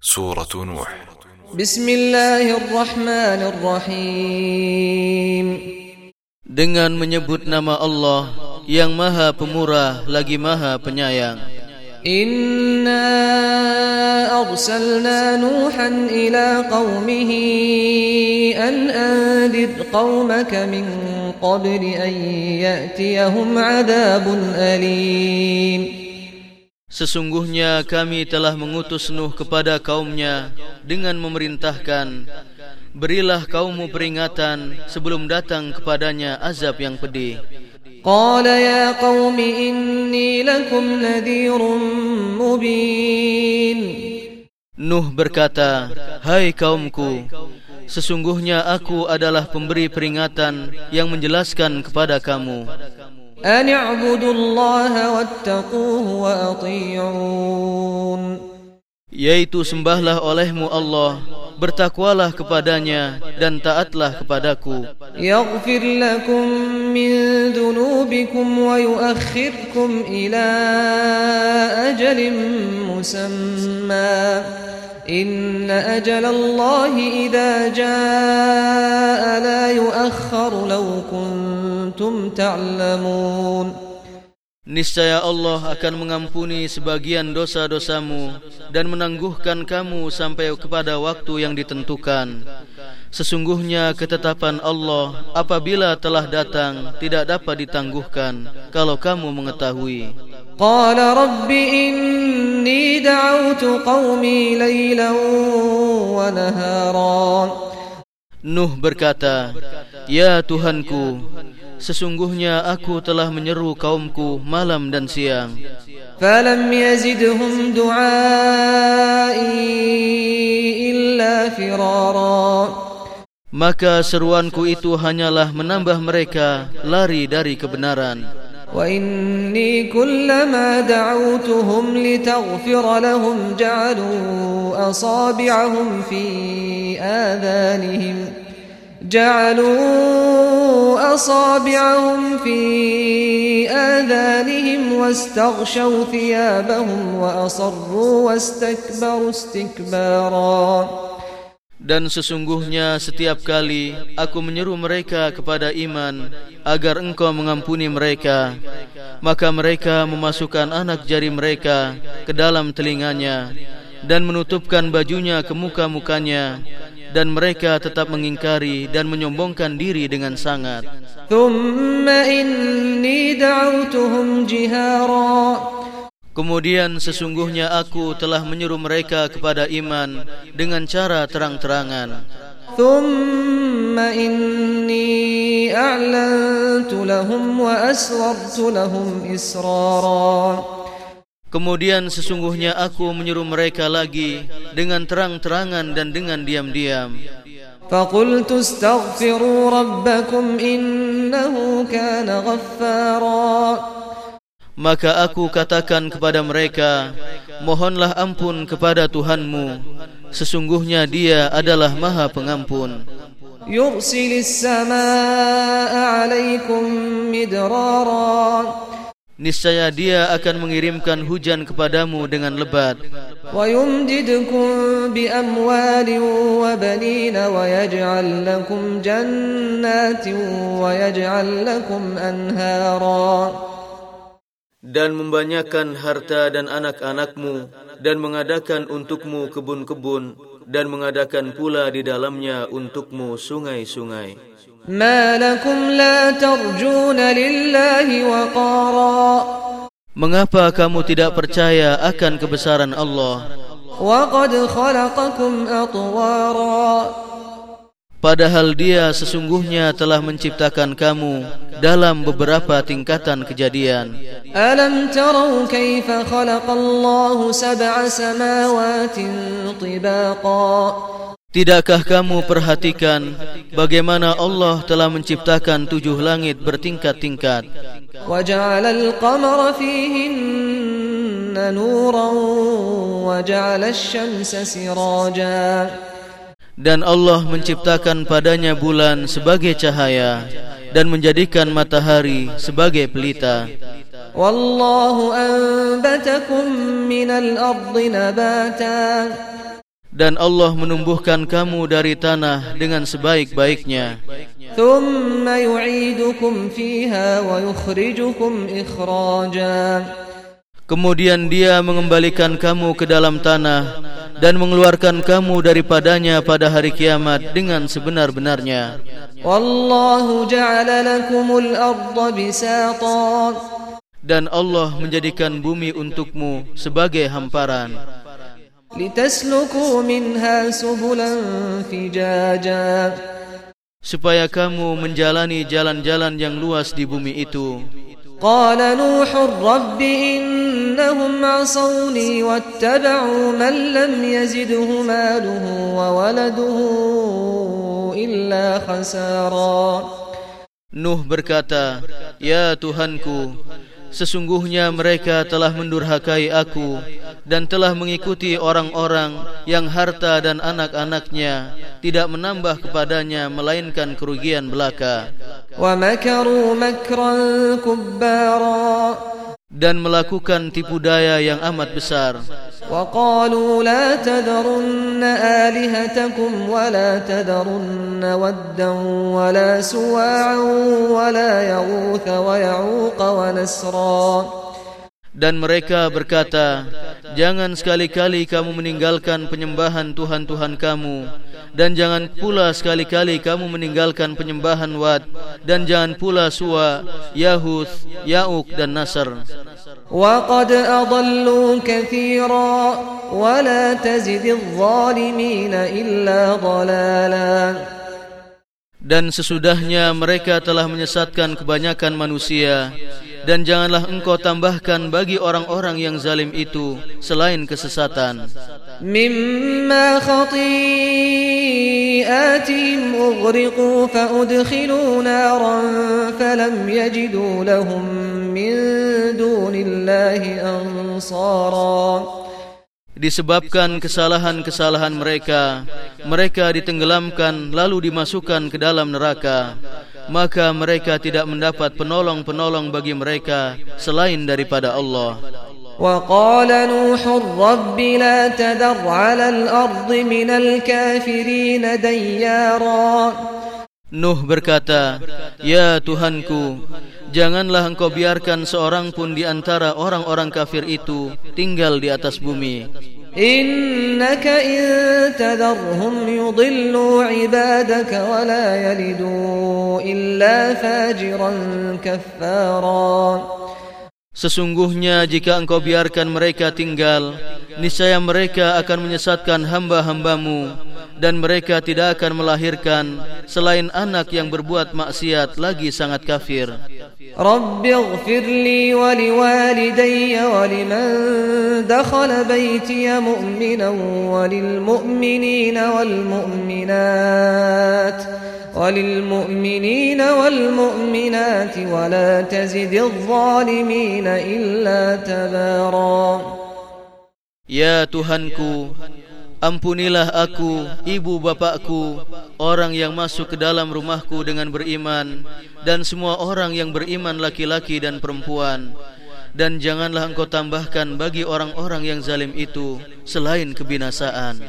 سورة نوح بسم الله الرحمن الرحيم Dengan menyebut nama Allah yang maha pemurah lagi maha penyayang إنا أرسلنا نوحا إلى قومه أن أنذر قومك من قبل أن يأتيهم عذاب أليم Sesungguhnya kami telah mengutus Nuh kepada kaumnya dengan memerintahkan Berilah kaummu peringatan sebelum datang kepadanya azab yang pedih. Qala ya qaumi inni lakum nadhirun mubin. Nuh berkata Hai kaumku sesungguhnya aku adalah pemberi peringatan yang menjelaskan kepada kamu. أن اعبدوا الله واتقوه وأطيعون Yaitu sembahlah olehmu Allah, bertakwalah kepadanya dan taatlah kepadaku. يغفر لكم من ذنوبكم ويؤخركم إلى أجل مسمى. إن أجل الله إذا جاء لا يؤخر لو kuntum ta'lamun Niscaya Allah akan mengampuni sebagian dosa-dosamu dan menangguhkan kamu sampai kepada waktu yang ditentukan. Sesungguhnya ketetapan Allah apabila telah datang tidak dapat ditangguhkan kalau kamu mengetahui. Qala rabbi inni da'awtu qawmi laylan wa naharan. Nuh berkata, Ya Tuhanku, sesungguhnya aku telah menyeru kaumku malam dan siang. فلم يزدهم دعائي إلا فرارا Maka seruanku itu hanyalah menambah mereka lari dari kebenaran. وإني كلما دعوتهم لتغفر لهم جعلوا أصابعهم في آذانهم جعلوا أصابعهم في آذانهم واستغشوا ثيابهم وأصروا واستكبروا استكبارا Dan sesungguhnya setiap kali aku menyeru mereka kepada iman agar engkau mengampuni mereka maka mereka memasukkan anak jari mereka ke dalam telinganya dan menutupkan bajunya ke muka-mukanya dan mereka tetap mengingkari dan menyombongkan diri dengan sangat. Kemudian sesungguhnya aku telah menyuruh mereka kepada iman dengan cara terang-terangan. Kemudian sesungguhnya aku telah menyuruh mereka kepada iman dengan cara terang-terangan. Kemudian sesungguhnya aku menyuruh mereka lagi dengan terang-terangan dan dengan diam-diam. فقلت استغفروا ربكم إنه كان غفارا Maka aku katakan kepada mereka, mohonlah ampun kepada Tuhanmu. Sesungguhnya Dia adalah Maha Pengampun. يرسل السماء عليكم مدرارا Niscaya dia akan mengirimkan hujan kepadamu dengan lebat. Dan membanyakan harta dan anak-anakmu dan mengadakan untukmu kebun-kebun dan mengadakan pula di dalamnya untukmu sungai-sungai. Mengapa kamu tidak percaya akan kebesaran Allah? Padahal dia sesungguhnya telah menciptakan kamu dalam beberapa tingkatan kejadian. Alam tarau kaifa khalaqallahu sab'a samawati tibaqa Tidakkah kamu perhatikan bagaimana Allah telah menciptakan tujuh langit bertingkat-tingkat وجعل القمر فيهن نورا وجعل الشمس سراجا dan Allah menciptakan padanya bulan sebagai cahaya dan menjadikan matahari sebagai pelita والله أنبتكم من الأرض نباتا dan Allah menumbuhkan kamu dari tanah dengan sebaik-baiknya. Kemudian Dia mengembalikan kamu ke dalam tanah dan mengeluarkan kamu daripadanya pada hari kiamat dengan sebenar-benarnya. Wallahu ja'ala lakumul arda bisatan. Dan Allah menjadikan bumi untukmu sebagai hamparan Litasluku minha subulan fijaja supaya kamu menjalani jalan-jalan yang luas di bumi itu. قال نوح رب إنهم عصوني واتبعوا من لم يزده ماله وولده إلا خسارا Nuh berkata, Ya Tuhanku, Sesungguhnya mereka telah mendurhakai aku dan telah mengikuti orang-orang yang harta dan anak-anaknya tidak menambah kepadanya melainkan kerugian belaka. Dan melakukan tipu daya yang amat besar. وَقَالُوا لَا تَذَرُنَّ آلِهَتَكُمْ وَلَا تَذَرُنَّ وَدًّا وَلَا سُوَاعًا وَلَا يَغُوثَ وَيَعُوقَ وَنَسْرًا Dan mereka berkata, Jangan sekali-kali kamu meninggalkan penyembahan Tuhan-Tuhan kamu dan jangan pula sekali-kali kamu meninggalkan penyembahan Wad dan jangan pula Suwa, Yahuth, Yauk dan Nasr. وقد أضلوا كثيرا ولا تزد الظالمين إلا ضلالا Dan sesudahnya mereka telah menyesatkan kebanyakan manusia dan janganlah engkau tambahkan bagi orang-orang yang zalim itu selain kesesatan. مما خطيئاتهم أغرقوا فأدخلوا نارا فلم يجدوا لهم من دون الله أنصارا Disebabkan kesalahan-kesalahan mereka, mereka ditenggelamkan lalu dimasukkan ke dalam neraka. Maka mereka tidak mendapat penolong-penolong bagi mereka selain daripada Allah. وقال نوح رب لا تذر على الأرض من الكافرين ديارا Nuh berkata, Ya Tuhanku, janganlah engkau biarkan seorang pun di antara orang-orang kafir itu tinggal di atas bumi. Innaka in tadharhum yudillu ibadaka wa la yalidu illa fajiran kaffara. Sesungguhnya jika engkau biarkan mereka tinggal, niscaya mereka akan menyesatkan hamba-hambamu dan mereka tidak akan melahirkan selain anak yang berbuat maksiat lagi sangat kafir. Rabbi ighfir li wa liwalidayya wa liman dakhala baytiya mu'minan wa lil mu'minina wal mu'minat. وللمؤمنين والمؤمنات ولا تزد الظالمين إلا تبارا Ya Tuhanku, ampunilah aku, ibu bapakku, orang yang masuk ke dalam rumahku dengan beriman dan semua orang yang beriman laki-laki dan perempuan dan janganlah engkau tambahkan bagi orang-orang yang zalim itu selain kebinasaan.